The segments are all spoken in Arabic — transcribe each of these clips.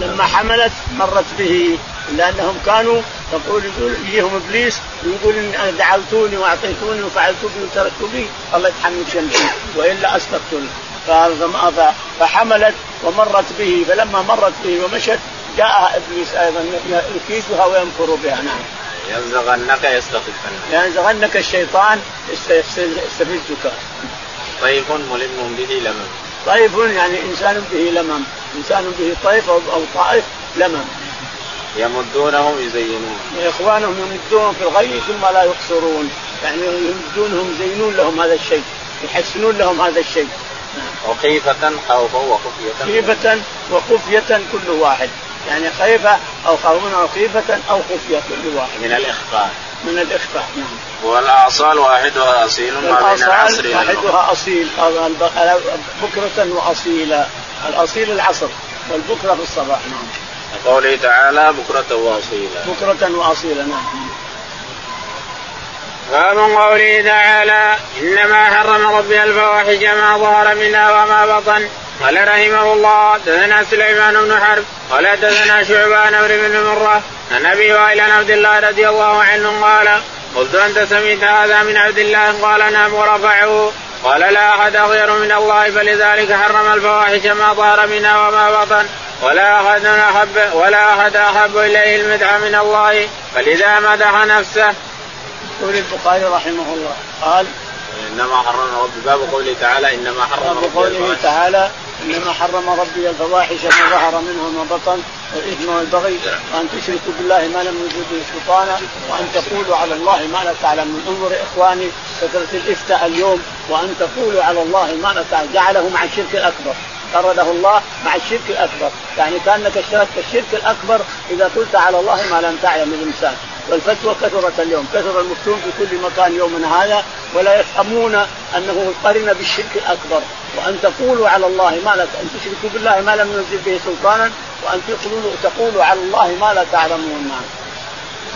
لما حملت مرت به لأنهم كانوا يقول يجيهم إبليس ويقول ان دعوتوني وأعطيتوني وفعلت بي وتركت بي الله يتحمل شمسي وإلا استقتل فحملت ومرت به فلما مرت به ومشت جاءها إبليس أيضا يكيدها وينفر بها. نعم. ينزغنك يستخفنك ينزغنك الشيطان يستفزك. طيف ملم به لمم طيف يعني إنسان به لمم. إنسان به طيف أو طائف لمم. يمدونهم يزينون. إخوانهم يمدونهم في الغي ثم لا يقصرون. يعني يمدونهم يزينون لهم هذا الشيء. يحسنون لهم هذا الشيء. وخيفة خوفا وخفية. خيفة وخفية كل واحد. يعني خيفة أو خوفا أو خيفة أو خفية كل واحد. من الإخفاء. من الإخفاء نعم. والأعصال واحدها أصيل ما بين العصر واحدها أصيل بكرة وأصيلا الأصيل العصر والبكرة في الصباح نعم. قوله تعالى بكرة وأصيلا. بكرة وأصيلا نعم. باب قوله تعالى إنما حرم ربي الفواحش ما ظهر منها وما بطن. قال رحمه الله دثنا سليمان بن حرب قال دثنا شعبان أمر بن مرة عن أبي وائل عبد الله رضي الله عنه قال قلت أنت سمعت هذا من عبد الله؟ قال نعم ورفعه. قال لا أحد غير من الله فلذلك حرم الفواحش ما ظهر منها وما بطن. ولا أحد أحب ولا أحد أحب إليه المدح من الله فلذا مدح نفسه. يقول البخاري رحمه الله قال إنما حرم ربي. باب قوله تعالى إنما حرم ربي قوله تعالى انما حرم ربي الفواحش ما ظهر منها وما بطن والإثم والبغي وأن تشركوا بالله ما لم يجد به سلطانا وأن تقولوا على الله ما لا تعلمون انظر إخواني كثره الإفتاء اليوم وأن تقولوا على الله ما لا تعلمون جعله مع الشرك الأكبر. قرده الله مع الشرك الأكبر، يعني كأنك اشتركت الشرك الأكبر إذا قلت على الله ما لم تعلم الإنسان، والفتوى كثرت اليوم، كثر المفتون في كل مكان يومنا هذا ولا يفهمون أنه قرن بالشرك الأكبر، وأن تقولوا على الله ما لا أن تشركوا بالله ما لم ينزل به سلطانا، وأن تقولوا تقولوا على الله ما لا تعلمون.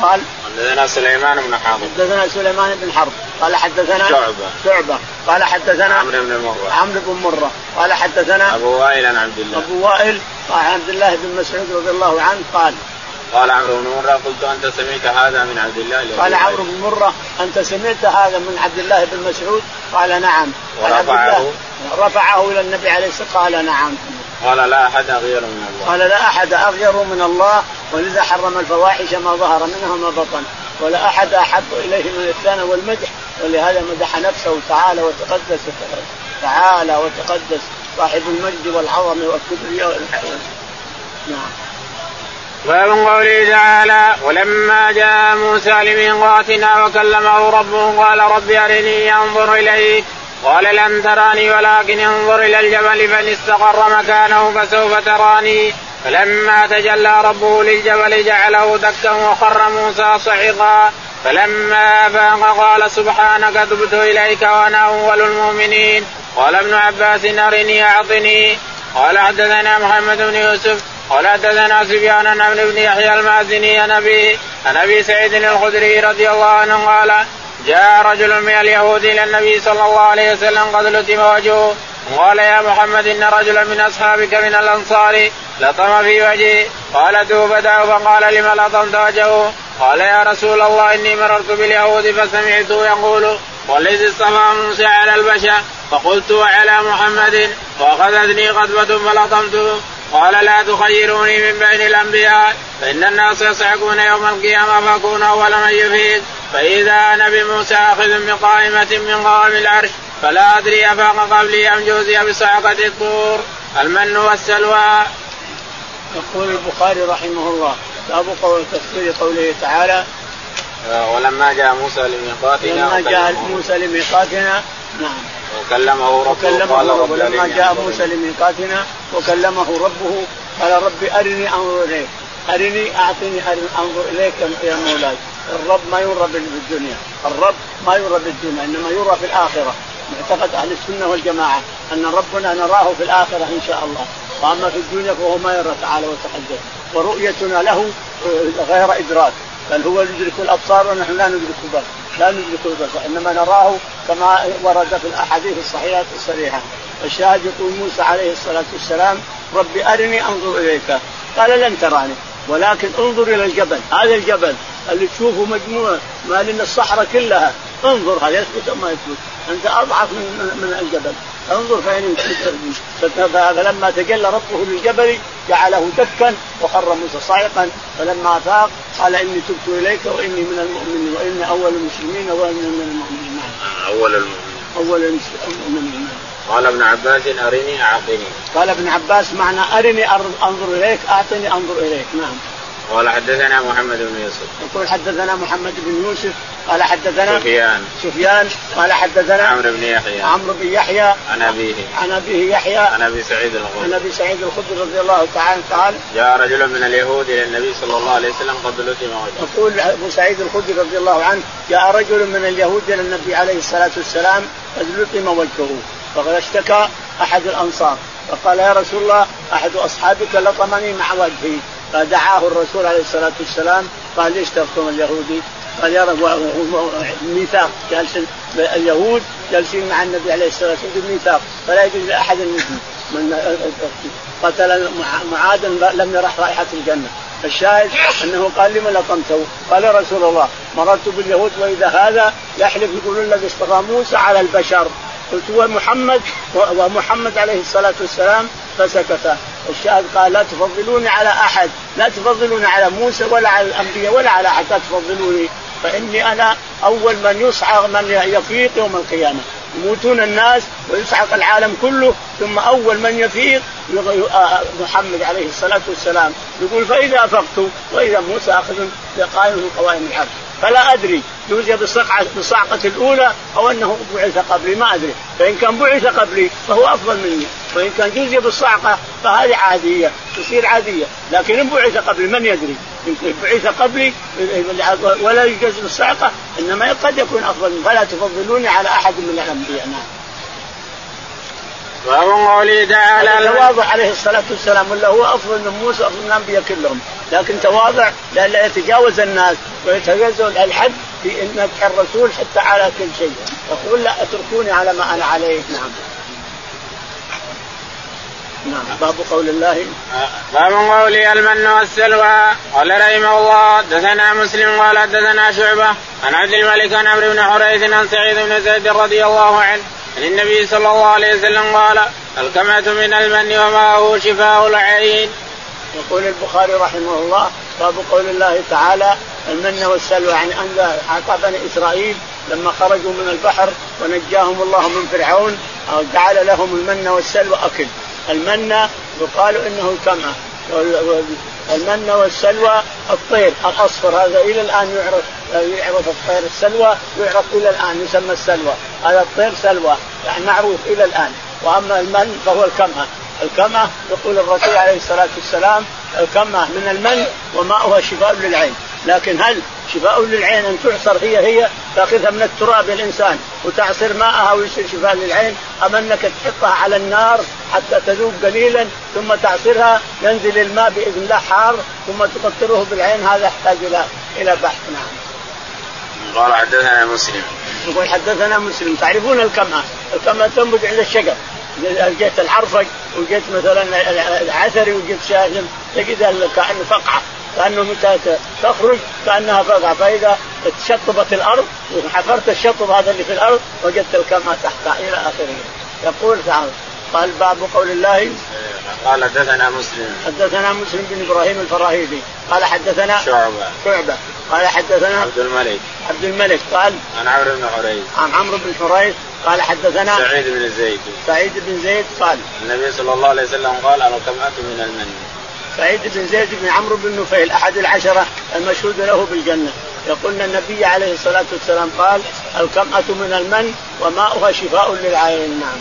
قال حدثنا سليمان بن حرب. حدثنا سليمان بن حرب. قال حدثنا شعبة. شعبة. قال حدثنا عمرو بن مرة. عمرو بن مرة. قال حدثنا أبو وائل عن عبد الله. أبو وائل عن عبد الله بن مسعود رضي الله عنه قال قال عمرو بن مرة قلت أنت سمعت هذا من عبد الله قال عمرو بن مرة أنت سمعت هذا من عبد الله بن مسعود؟ قال نعم. ورفعه. رفعه إلى النبي عليه والسلام قال نعم. قال لا أحد أغير من الله. قال لا أحد أغير من الله ولذا حرم الفواحش ما ظهر منها وما بطن. ولا أحد أحب إليه من الثناء والمدح ولهذا مدح نفسه تعالى وتقدس تعالى وتقدس صاحب المجد والعظمه والكبرياء نعم. باب قوله تعالى ولما جاء موسى لميقاتنا وكلمه ربه قال رب أرني أنظر اليك قال لن تراني ولكن انظر إلى الجبل فإن استقر مكانه فسوف تراني فلما تجلى ربه للجبل جعله دكا وخر موسى صعقا فلما أفاق قال سبحانك تبت إليك وأنا أول المؤمنين قال ابن عباس أرني أعطني قال حدثنا محمد بن يوسف قال حدثنا سفيان عن ابن يحيى المازني عن ابي عن أبي سعيد الخدري رضي الله عنه قال جاء رجل من اليهود إلى النبي صلى الله عليه وسلم قد لتم وجهه. قال يا محمد إن رجلا من أصحابك من الأنصار لطم في وجهي قال توب فقال لم لطمت وجهه؟ قال يا رسول الله إني مررت باليهود فسمعته يقول والذي اصطفى موسى على البشر فقلت وعلى محمد وأخذتني قدوه فلطمته. قال لا تخيروني من بين الأنبياء فإن الناس يصعقون يوم القيامة فأكون أول من يفيد. فإذا أنا بموسى أخذ بقائمة من قوام العرش فلا أدري أفاق قبلي أم جوزي بصعقة الطور. المن والسلوى. يقول البخاري رحمه الله باب قول تفسير قوله تعالى ولما جاء موسى لميقاتنا لما جاء موسى لميقاتنا نعم. وكلمه ربه وكلمه قال رب ولما جاء موسى لميقاتنا وكلمه ربه قال ربي أرني أنظر إليك. أرني أعطني أرني أنظر إليك يا مولاي. الرب ما يرى بالدنيا الرب ما يرى بالدنيا إنما يرى في الآخرة. معتقد أهل السنة والجماعة أن ربنا نراه في الآخرة إن شاء الله. وأما في الدنيا فهو ما يرى تعالى وتقدس ورؤيتنا له غير إدراك. بل هو يدرك الأبصار ونحن لا ندرك البصر. لا ندرك البصر. إنما نراه كما ورد في الأحاديث الصحيحة الصريحة. الشاهد يقول موسى عليه الصلاة والسلام ربي أرني أنظر إليك. قال لن تراني. ولكن انظر إلى الجبل. هذا الجبل اللي تشوفه مجموعة ما لنا الصحراء كلها. انظر هل يثبت أم ما يثبت. أنت أضعف من, من الجبل. انظر فإن فلما تجلى ربه للجبل جعله دكا وخر موسى صاعقا فلما افاق قال إني تبت إليك وإني من المؤمنين وإني أول المسلمين واني من المؤمنين. أول المؤمنين. أول المؤمنين قال ابن عباس أرني أعطني. قال ابن عباس معنى أرني أنظر إليك أعطني أنظر إليك. نعم. قال حدثنا محمد بن يوسف. يقول حدثنا محمد بن يوسف قال حدثنا سفيان. سفيان قال حدثنا عمرو بن يحيى. عمرو بن يحيى. عن أبيه. عن أبيه يحيى. عن أبي سعيد الخدري. عن أبي سعيد الخدري رضي الله تعالى قال جاء رجل من اليهود إلى النبي صلى الله عليه وسلم قد لطم وجهه. يقول أبو سعيد الخدري رضي الله عنه جاء رجل من اليهود إلى النبي عليه الصلاة والسلام قد لطم وجهه فقد اشتكى أحد الأنصار. فقال يا رسول الله أحد أصحابك لطمني مع وجهي. فدعاه الرسول عليه الصلاة والسلام قال ليش تلطم اليهودي؟ قال يا رب ميثاق جالسين اليهود جالسين مع النبي عليه الصلاة والسلام ميثاق فلا يجوز لأحد من قتل معادا لم يرح رائحة الجنة الشاهد أنه قال لمن لطمته؟ قال يا رسول الله مررت باليهود وإذا هذا يحلف يقول الذي اصطفى موسى على البشر قلت هو محمد ومحمد عليه الصلاة والسلام فسكت الشاهد قال لا تفضلوني على أحد لا تفضلوني على موسى ولا على الأنبياء ولا على أحد لا تفضلوني فإني أنا أول من يصعق من يفيق يوم القيامة. يموتون الناس ويصعق العالم كله ثم أول من يفيق محمد عليه الصلاة والسلام. يقول فإذا أفقت وإذا موسى أخذ بقائم من قوائم الحرب فلا أدري يوجد بالصعقه الأولى أو أنه بعث قبلي ما أدري. فإن كان بعث قبلي فهو أفضل مني. وإن كان جزي بالصعقه فهذه عادية تصير عادية. لكن إن بعث قبلي من يدري؟ يمكن بعث قبلي ولا يجوز بالصعقه إنما قد يكون أفضل مني. فلا تفضلوني على أحد من الأنبياء. نعم. باب قوله تعالى تواضع عليه الصلاة والسلام ولا هو أفضل من موسى أفضل من الأنبياء كلهم. لكن تواضع لا يتجاوز الناس. ويتجاوز الحد في مدح الرسول حتى على كل شيء. يقول لا أتركوني على ما أنا عليه. نعم. نعم. باب قول الله. باب قوله المن والسلوى. قال رحمه الله دثنا مسلم قال دثنا شعبة عن عبد الملك عن عمرو بن حريث عن سعيد بن زيد رضي الله عنه عن النبي صلى الله عليه وسلم قال الكمة من المن وما هو شفاء العين. يقول البخاري رحمه الله باب قول الله تعالى المن والسلوى يعني أن اعطى بني إسرائيل لما خرجوا من البحر ونجاهم الله من فرعون جعل لهم المن والسلوى أكل. المن يقال إنه الكمأة المن والسلوى الطير الأصفر هذا إلى الآن يعرف يعرف الطير السلوى يعرف إلى الآن يسمى السلوى. هذا الطير سلوى يعني معروف إلى الآن. وأما المن فهو الكمأة الكمأة يقول الرسول عليه الصلاة والسلام الكمأة من المن وماؤها شفاء للعين. لكن هل شفاء للعين أن تعصر هي هي تأخذها من التراب الإنسان وتعصر ماءها ويصير شفاء للعين أم أنك تحطها على النار حتى تذوب قليلا ثم تعصرها ينزل الماء بإذن الله حار ثم تقطره بالعين؟ هذا يحتاج إلى إلى بحث. نعم. قال حدثنا مسلم. يقول حدثنا مسلم. تعرفون الكمأة، الكمأة تنبت عند الشجر. جيت العرفج وجيت مثلا العثري وجيت شاهد تجد كأنه فقعة كأنه متى تخرج كأنها فقعة. فإذا تشطبت الأرض وحفرت الشطب هذا اللي في الأرض وجدت الكماء تحتها إلى آخره. يقول تعالى قال باب قول الله قال حدثنا مسلم. حدثنا مسلم بن إبراهيم الفراهيدي. قال حدثنا شعبة. شعبة. قال حدثنا عبد الملك. عبد الملك. قال عن عمرو بن حريث. عن عمرو بن حريث. قال حدثنا سعيد بن زيد. سعيد بن زيد قال النبي صلى الله عليه وسلم قال أنا كمأت من المن سعيد بن زيد بن عمرو بن نفيل أحد العشرة المشهود له بالجنة. يقول النبي عليه الصلاة والسلام قال الكمأة من المن وماؤها شفاء للعين. نعم.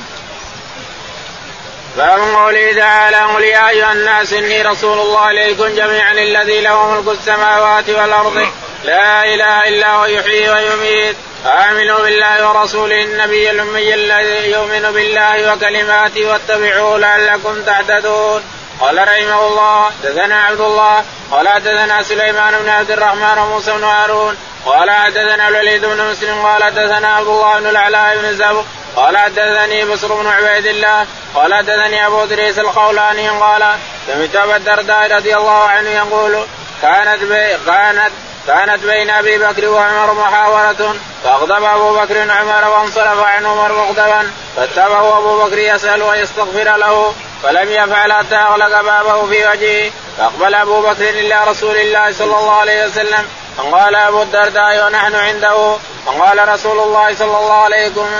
باب قوله تعالى قل يا أيها الناس إني رسول الله إليكم جميعا الذي له ملك السماوات والأرض. لا إله إلا هو يحيي ويميت. آمنوا بالله ورسوله النبي الأمي الذي يؤمن بالله وكلماته واتبعوه لعلكم تهتدون قال رحمه الله دثنا عبد الله قال حدثنا سليمان بن عبد الرحمن وموسى بن هارون قال حدثنا الوليد بن مسلم قال حدثنا عبد الله بن العلاء بن زبر قال حدثني بصر بن عبيد الله قال حدثني أبو إدريس القولاني قال سمعت أبا الدرداء رضي الله عنه يقول كانت كانت كانت بين أبي بكر وعمر محاورة فأغضب أبو بكر عمر وانصرف عن عمر مغضبا فاتبعه أبو بكر يسأل ويستغفر له فلم يفعل حتى أغلق بابه في وجهه فأقبل أبو بكر إلى رسول الله صلى الله عليه وسلم فقال أبو الدرداء ونحن عنده فقال رسول الله صلى الله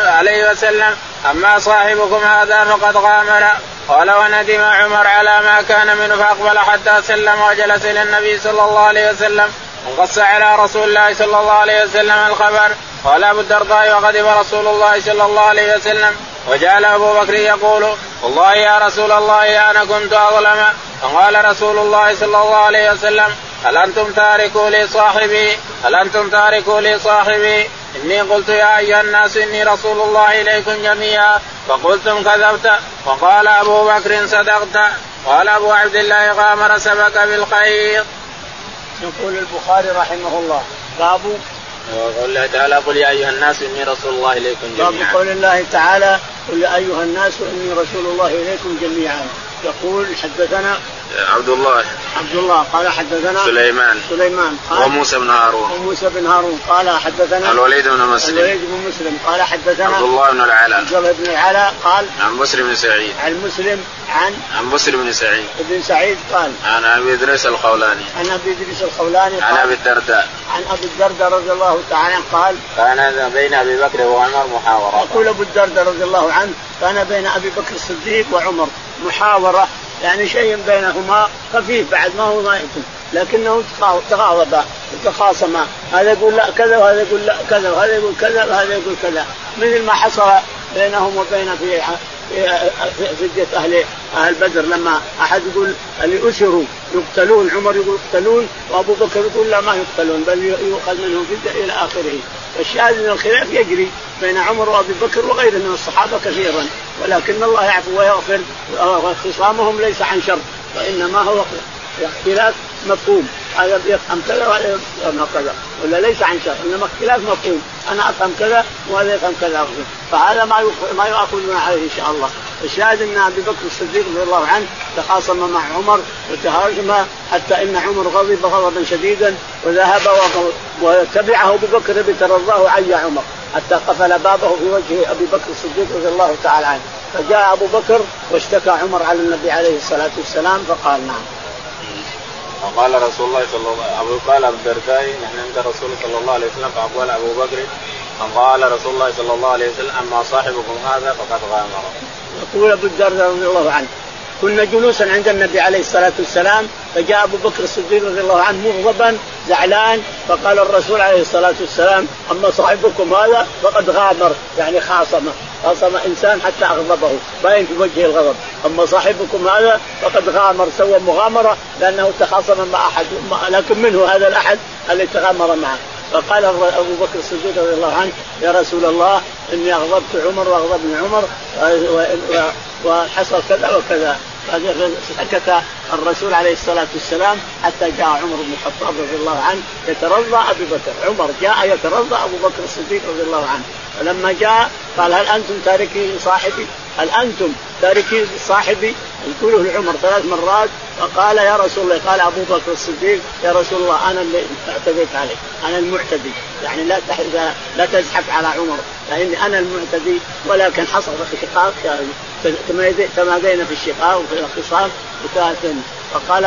عليه وسلم أما صاحبكم هذا فقد غامر. قال وندم عمر على ما كان منه فأقبل حتى سلم وجلس إلى النبي صلى الله عليه وسلم وقص على رسول الله صلى الله عليه وسلم الخبر قال أبو الدرداء وغضب رسول الله صلى الله عليه وسلم. وجعل أبو بكر يقول والله يا رسول الله أنا كنت أظلم. فقال رسول الله صلى الله عليه وسلم هل أنتم تاركوا لي صاحبي؟ هل أنتم تاركوا لي صاحبي؟ إني قلت يا أيها الناس إني رسول الله إليكم جميعا. فقلتم كذبت. وقال أبو بكر صدقت. قال أبو عبد الله غامر سبك بالخير. يقول البخاري رحمه الله باب وقول الله تعالى قل يا أيها الناس إني رسول الله إليكم جميعا. باب قول الله تعالى قل يا أيها الناس إني رسول الله إليكم جميعا يقول حدثنا عبد الله عبد الله قال حدثنا سليمان سليمان قال وموسى بن هارون. وموسى بن هارون قال حدثنا الوليد بن مسلم. الوليد بن مسلم قال حدثنا عبد الله بن العلاء. عبد الله بن العلاء قال عن مسلم بن سعيد. عن مسلم عن عن مسلم بن سعيد. بن سعيد قال عن أبي إدريس الخولاني. عن أبي إدريس الخولاني عن أبي الدرداء. عن أبي الدرداء رضي الله تعالى عنه قال كان بين أبي بكر وعمر محاورة. يقول أبو الدرداء رضي الله عنه كان بين أبي بكر الصديق وعمر. محاورة يعني شيء بينهما خفيف بعد ما هو ما يكون لكنه تغاضبا وتخاصما هذا يقول لا كذا وهذا يقول لا كذا وهذا يقول كذا وهذا يقول كذا. مثل ما حصل بينهم وبين في في فدية أهل أهل بدر لما أحد يقول اللي أسروا يقتلون عمر يقول يقتلون وأبو بكر يقول لا ما يقتلون بل يؤخذ منهم فدية إلى آخره. فالشاهد أن الخلاف يجري بين عمر وأبي بكر وغيره من الصحابة كثيرا. ولكن الله يعفو ويغفر وخصامهم ليس عن شر وإنما هو اختلاف مفهوم. هذا يفهم كذا وهذا يفهم كذا ولا ليس عن شر إنما اختلاف مفهوم. أنا أفهم كذا وهذا يفهم كذا. فهذا ما ما يؤخذون عليه إن شاء الله. الشاهد ان ابي بكر الصديق رضي الله عنه تخاصم مع عمر وتهاجم حتى إن عمر غضب غضبا شديدا وذهب وتبعه أبو بكر بترضاه عي عمر. حتى قفل بابه في وجه أبي بكر الصديق رضي الله تعالى عنه فجاء أبو بكر واشتكى عمر على النبي عليه الصلاة والسلام فقال نعم وقال رسول الله صلى الله عليه وسلم قال أبو الدرداء نحن عند الرسول صلى الله عليه وسلم فأقبل أبو بكر فقال رسول الله صلى الله عليه وسلم أما صاحبكم هذا فقد غامر. يقول أبو الدرداء رضي الله عنه كنا جلوسا عند النبي عليه الصلاة والسلام فجاء أبو بكر الصديق رضي الله عنه مغضبا زعلان فقال الرسول عليه الصلاة والسلام أما صاحبكم هذا فقد غامر. يعني خاصم خاصم إنسان حتى أغضبه باين في وجهه الغضب. أما صاحبكم هذا فقد غامر. سوى مغامرة لأنه تخاصم مع أحد لكن منه هذا الأحد الذي تغامر معه. فقال أبو بكر الصديق رضي الله عنه يا رسول الله إني أغضبت عمر وأغضبني عمر وحصل كذا وكذا. سكت الرسول عليه الصلاة والسلام حتى جاء عمر بن الخطاب رضي الله عنه يترضى ابي بكر، عمر جاء يترضى أبو بكر الصديق رضي الله عنه، فلما جاء قال هل أنتم تاركي صاحبي؟ هل أنتم تاركي صاحبي؟ يقوله لعمر ثلاث مرات فقال يا رسول الله. قال أبو بكر الصديق يا رسول الله أنا اللي اعتديت عليك. أنا المعتدي. يعني لا لا تزحف على عمر فإني أنا المعتدي ولكن حصل شقاق تمادينا في الشقاق وفي الخصام فقال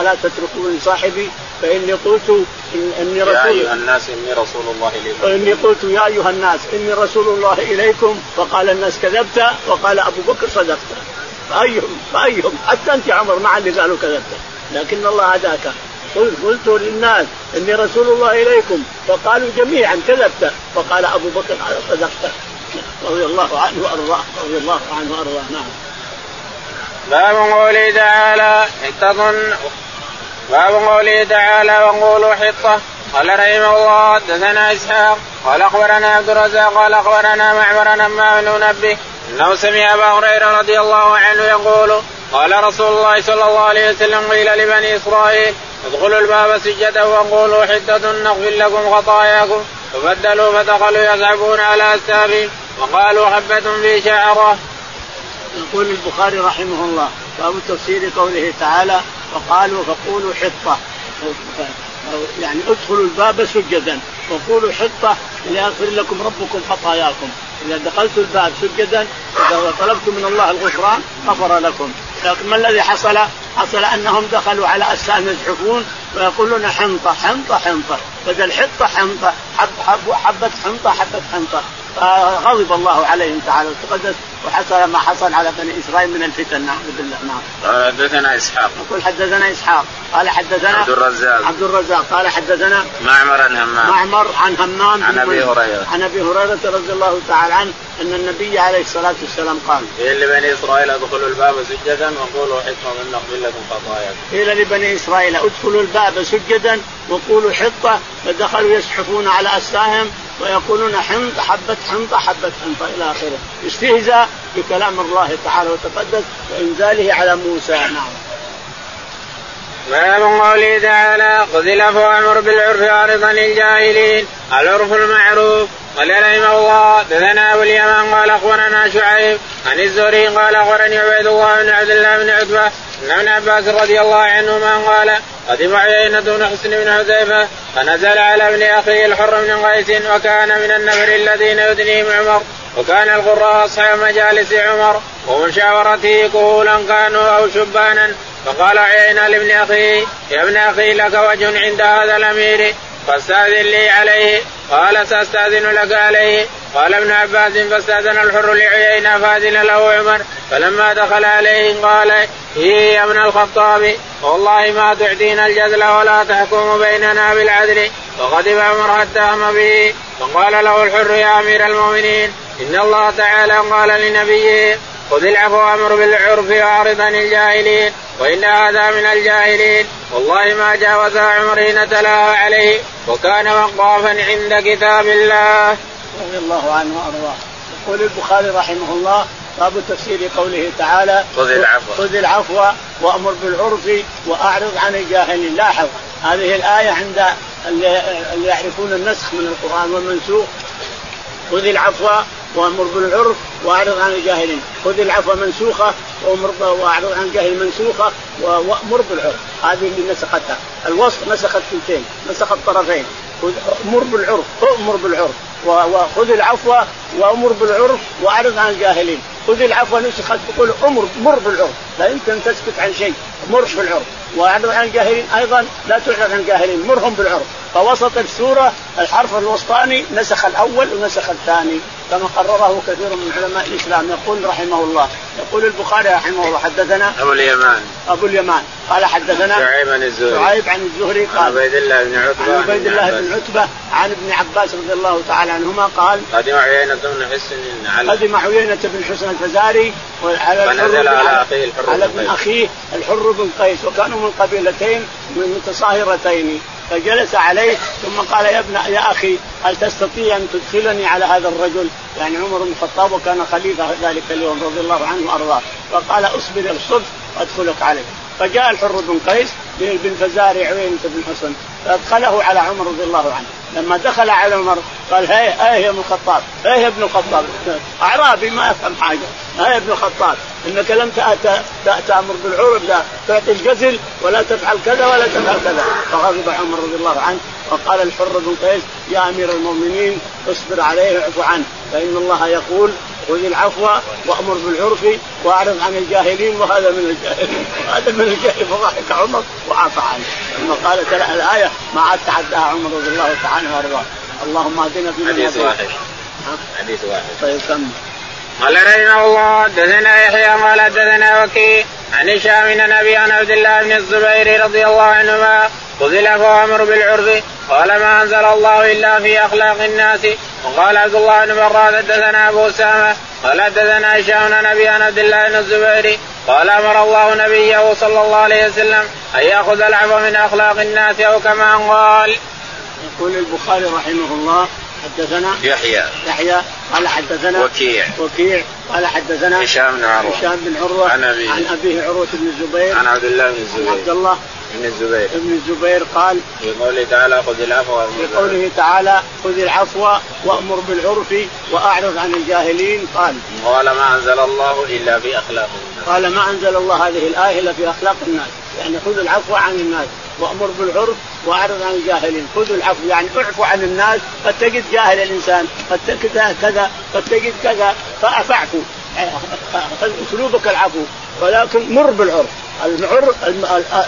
ألا تتركوني صاحبي؟ فإني قلت إني رسول يا أيها الناس إني رسول الله إليكم. إني قلت يا أيها الناس إني رسول الله إليكم. فقال الناس كذبت وقال أبو بكر صدقت. فايهم فأيهم حتى أنت عمر مع اللي قالوا كذبت. لكن الله هداك قلت قلت للناس إني رسول الله إليكم. فقالوا جميعا كذبت. فقال أبو بكر صدقت رضي الله عنه وأرضاه. رضي الله عنه وأرضاه. نعم. باب قوله تعالى حطة باب قوله تعالى وقولوا حطة. قال رحمه الله حدثنا إسحاق. قال أخبرنا عبد الرزاق. قال أخبرنا معمر ما بن نبه إنه سمع أبا هريرة رضي الله عنه يقول قال رسول الله صلى الله عليه وسلم قيل لبني إسرائيل ادخلوا الباب سجدا وقولوا حده نغفر لكم خطاياكم. فبدلوا فدخلوا يصعبون على استابهم وقالوا حبة في شعره. يقول البخاري رحمه الله باب تفسير قوله تعالى وقالوا فقولوا حطة. يعني ادخلوا الباب سجدا وقولوا حطة ليغفر لكم ربكم خطاياكم. إذا دخلت الباب سجدا إذا طلبتم من الله الغفران غفر لكم. لكن ما الذي حصل؟ حصل أنهم دخلوا على أجسام يزحفون ويقولون حنطة حنطة حنطة. بدل حطه حنطة حب حب حبه حنطة حبه حنطة. فغضب الله عليهم تعالى وتقدس. وحصل ما حصل على بني إسرائيل من الفتن نعوذ بالله نعم. قال حدثنا إسحاق. يقول حدثنا إسحاق قال حدثنا عبد الرزاق عبد الرزاق قال حدثنا معمر عن همام معمر عن همام عن أبي هريرة عن أبي هريرة رضي الله تعالى عنه أن النبي عليه الصلاة والسلام قال قيل لبني إسرائيل ادخلوا الباب سجدا وقولوا حكمه من نغفر لكم خطاياكم. قيل لبني إسرائيل ادخلوا الباب سجدا وقولوا حطة فدخلوا يزحفون على اسفاهم ويقولون حنط حبة حنطة حبة حنطة إلى آخره استهزاء بكلام الله تعالى وتقدس وإنزاله على موسى. نعم. باب قوله تعالى خذ وامر بالعرف عارضا للجاهلين العرف المعروف قال رحمه الله دثنا أبو اليمان قال أخبرنا شعيب عن الزهري قال أخبرني عبيد الله بن عبد الله بن عتبة ان ابن عباس رضي الله عنهما قال قدم عيينة بن حسن بن حذيفة فنزل على ابن أخيه الحر بن قيس وكان من النفر الذين يدنيهم عمر وكان القراء أصحاب مجالس عمر ومشاورته كهولا كانوا أو شبانا. فقال عيينة لابن اخيه يا ابن أخي لك وجه عند هذا الأمير فاستأذن لي عليه. قال سأستأذن لك عليه. قال ابن عباس فاستأذن الحر لعيينة فأذن له عمر. فلما دخل عليه قال هي يا ابن الخطاب والله ما تعطينا الجزل ولا تحكم بيننا بالعدل. فغضب عمر حتى هم به. فقال له الحر يا أمير المؤمنين إن الله تعالى قال لنبيه خذ العفو وأمر بالعرف واعرض عن الجاهلين وإن هذا من الجاهلين. والله ما جاوز عمر حين تلاها عليه. وكان وقافا عند كتاب الله. رضي الله عنه وأرضاه. يقول البخاري رحمه الله باب تفسير قوله تعالى خذ العفو. خذ العفو وأمر بالعرف وأعرض عن الجاهلين لاحظ هذه الآية عند اللي يعرفون النسخ من القرآن والمنسوخ. خذ العفو وأمر بالعرف وأعرض عن الجاهلين، خذ العفو منسوخة وأمر وأعرض عن الجاهل منسوخه وأمر بالعرف، هذه اللي نسختها، الوصف نسخت ثلثين، نسخت طرفين، أمر بالعرف، أمر بالعرف، وخذ العفو وأمر بالعرف وأعرض عن الجاهلين، خذ العفو نسخت تقول أمر مر بالعرف، لا يمكن تسكت عن شيء، مر بالعرف، وأعرض عن الجاهلين أيضا لا تعرض عن الجاهلين، مرهم بالعرف، فوسط السورة الحرف الوسطاني نسخ الأول ونسخ الثاني، كما قرره كثير من علماء الإسلام. يقول رحمه الله يقول البخاري رحمه الله حدثنا أبو اليمان. أبو اليمان. قال حدثنا شعيب عن الزهري. شعيب عن الزهري قال عن عبيد الله بن عتبة عن عبيد الله بن عتبة عن ابن عباس رضي الله تعالى عنهما قال قدم عيينة بن حسن على قدم عيينة بن حسن الفزاري وعلى فنزل على اخيه الحر على ابن أخيه الحر بن قيس. وكانوا من قبيلتين من متصاهرتين. فجلس عليه ثم قال يا ابن يا أخي هل تستطيع أن تدخلني على هذا الرجل؟ يعني عمر بن الخطاب وكان خليفة ذلك اليوم رضي الله عنه وأرضاه. فقال أصبر الصبح وأدخلك عليه. فجاء الحر بن قيس بن فزاري عوينة بن حسن. فأدخله على عمر رضي الله عنه. لما دخل على عمر قال هي هي يا ابن الخطاب هي يا ابن الخطاب. أعرابي ما يفهم حاجة. هي يا ابن الخطاب إنك لم تأمر بالعرف لا تعطي الجزل ولا تفعل كذا ولا تفعل كذا. فغضب عمر رضي الله عنه. وقال الحر بن قيس يا أمير المؤمنين اصبر عليه واعف عنه فإن الله يقول خذ العفو وأمر بالعرف وأعرض عن الجاهلين وهذا من الجاهلين وهذا من الجاهلين. فضحك عمر وعفى عنه. ثم قال ترى الآية ما عاد تعداها عمر رضي الله تعالى وأرضاه. اللهم اهدنا في حديث واحد. حديث واحد. طيب كمل. قال رحمه الله حدثنا يحيى قال حدثنا وكيع عن هشام بن أبي عن عبد الله بن الزبير رضي الله عنهما خذ العفو وامر بالعرف قال ما أنزل الله إلا في أخلاق الناس وقال عبد الله بن براد حدثنا أبو أسامة قال حدثنا هشام بن أبي عن عبد الله بن الزبير قال أمر الله نبيه صلى الله عليه وسلم أن يأخذ العفو من أخلاق الناس أو كما قال. يقول البخاري رحمه الله حدثنا يحيى. يحيى. قال حدثنا وكيع. وكيع. قال حدثنا هشام بن عروة. هشام بن عروة. عن أبيه. عن أبيه عروة بن الزبير. عن عبد الله بن الزبير. عبد الله بن الزبير. بن الزبير قال في قوله تعالى خذ العفو في. قوله تعالى خذ العفو وأمر بالعرف وأعرض عن الجاهلين. قال قال ما أنزل الله إلا في أخلاق الناس. قال ما أنزل الله هذه الآية إلا في أخلاق الناس. يعني خذ العفو عن الناس. وامر بالعرف وأعرض عن الجاهلين. خذوا العفو. يعني اعفو عن الناس. قد تجد جاهل الإنسان. قد تجد كذا قد تجد كذا. فاعفو أسلوبك العفو. ولكن مر بالعرف.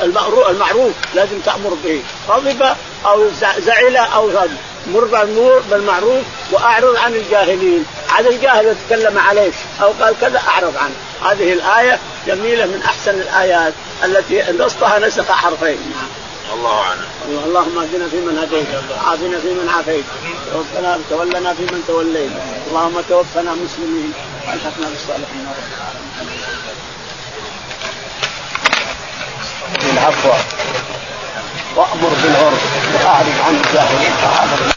المعر المعروف, لازم تأمر به. غضب أو زعل أو غضب مر بالمعروف وأعرض عن الجاهلين. عن الجاهل يتكلم عليك أو قال كذا أعرض عنه. هذه الآية جميلة من أحسن الآيات التي نصها نسخ حرفين. الله أعلم. اللهم اهدنا فيمن هديت وعافنا فيمن عافيت توفنا تولنا فيمن توليت. اللهم توفنا مسلمين. وألحقنا بالصالحين. بالعفو وأمر بالعرف. وأعرض عن الجاهلين.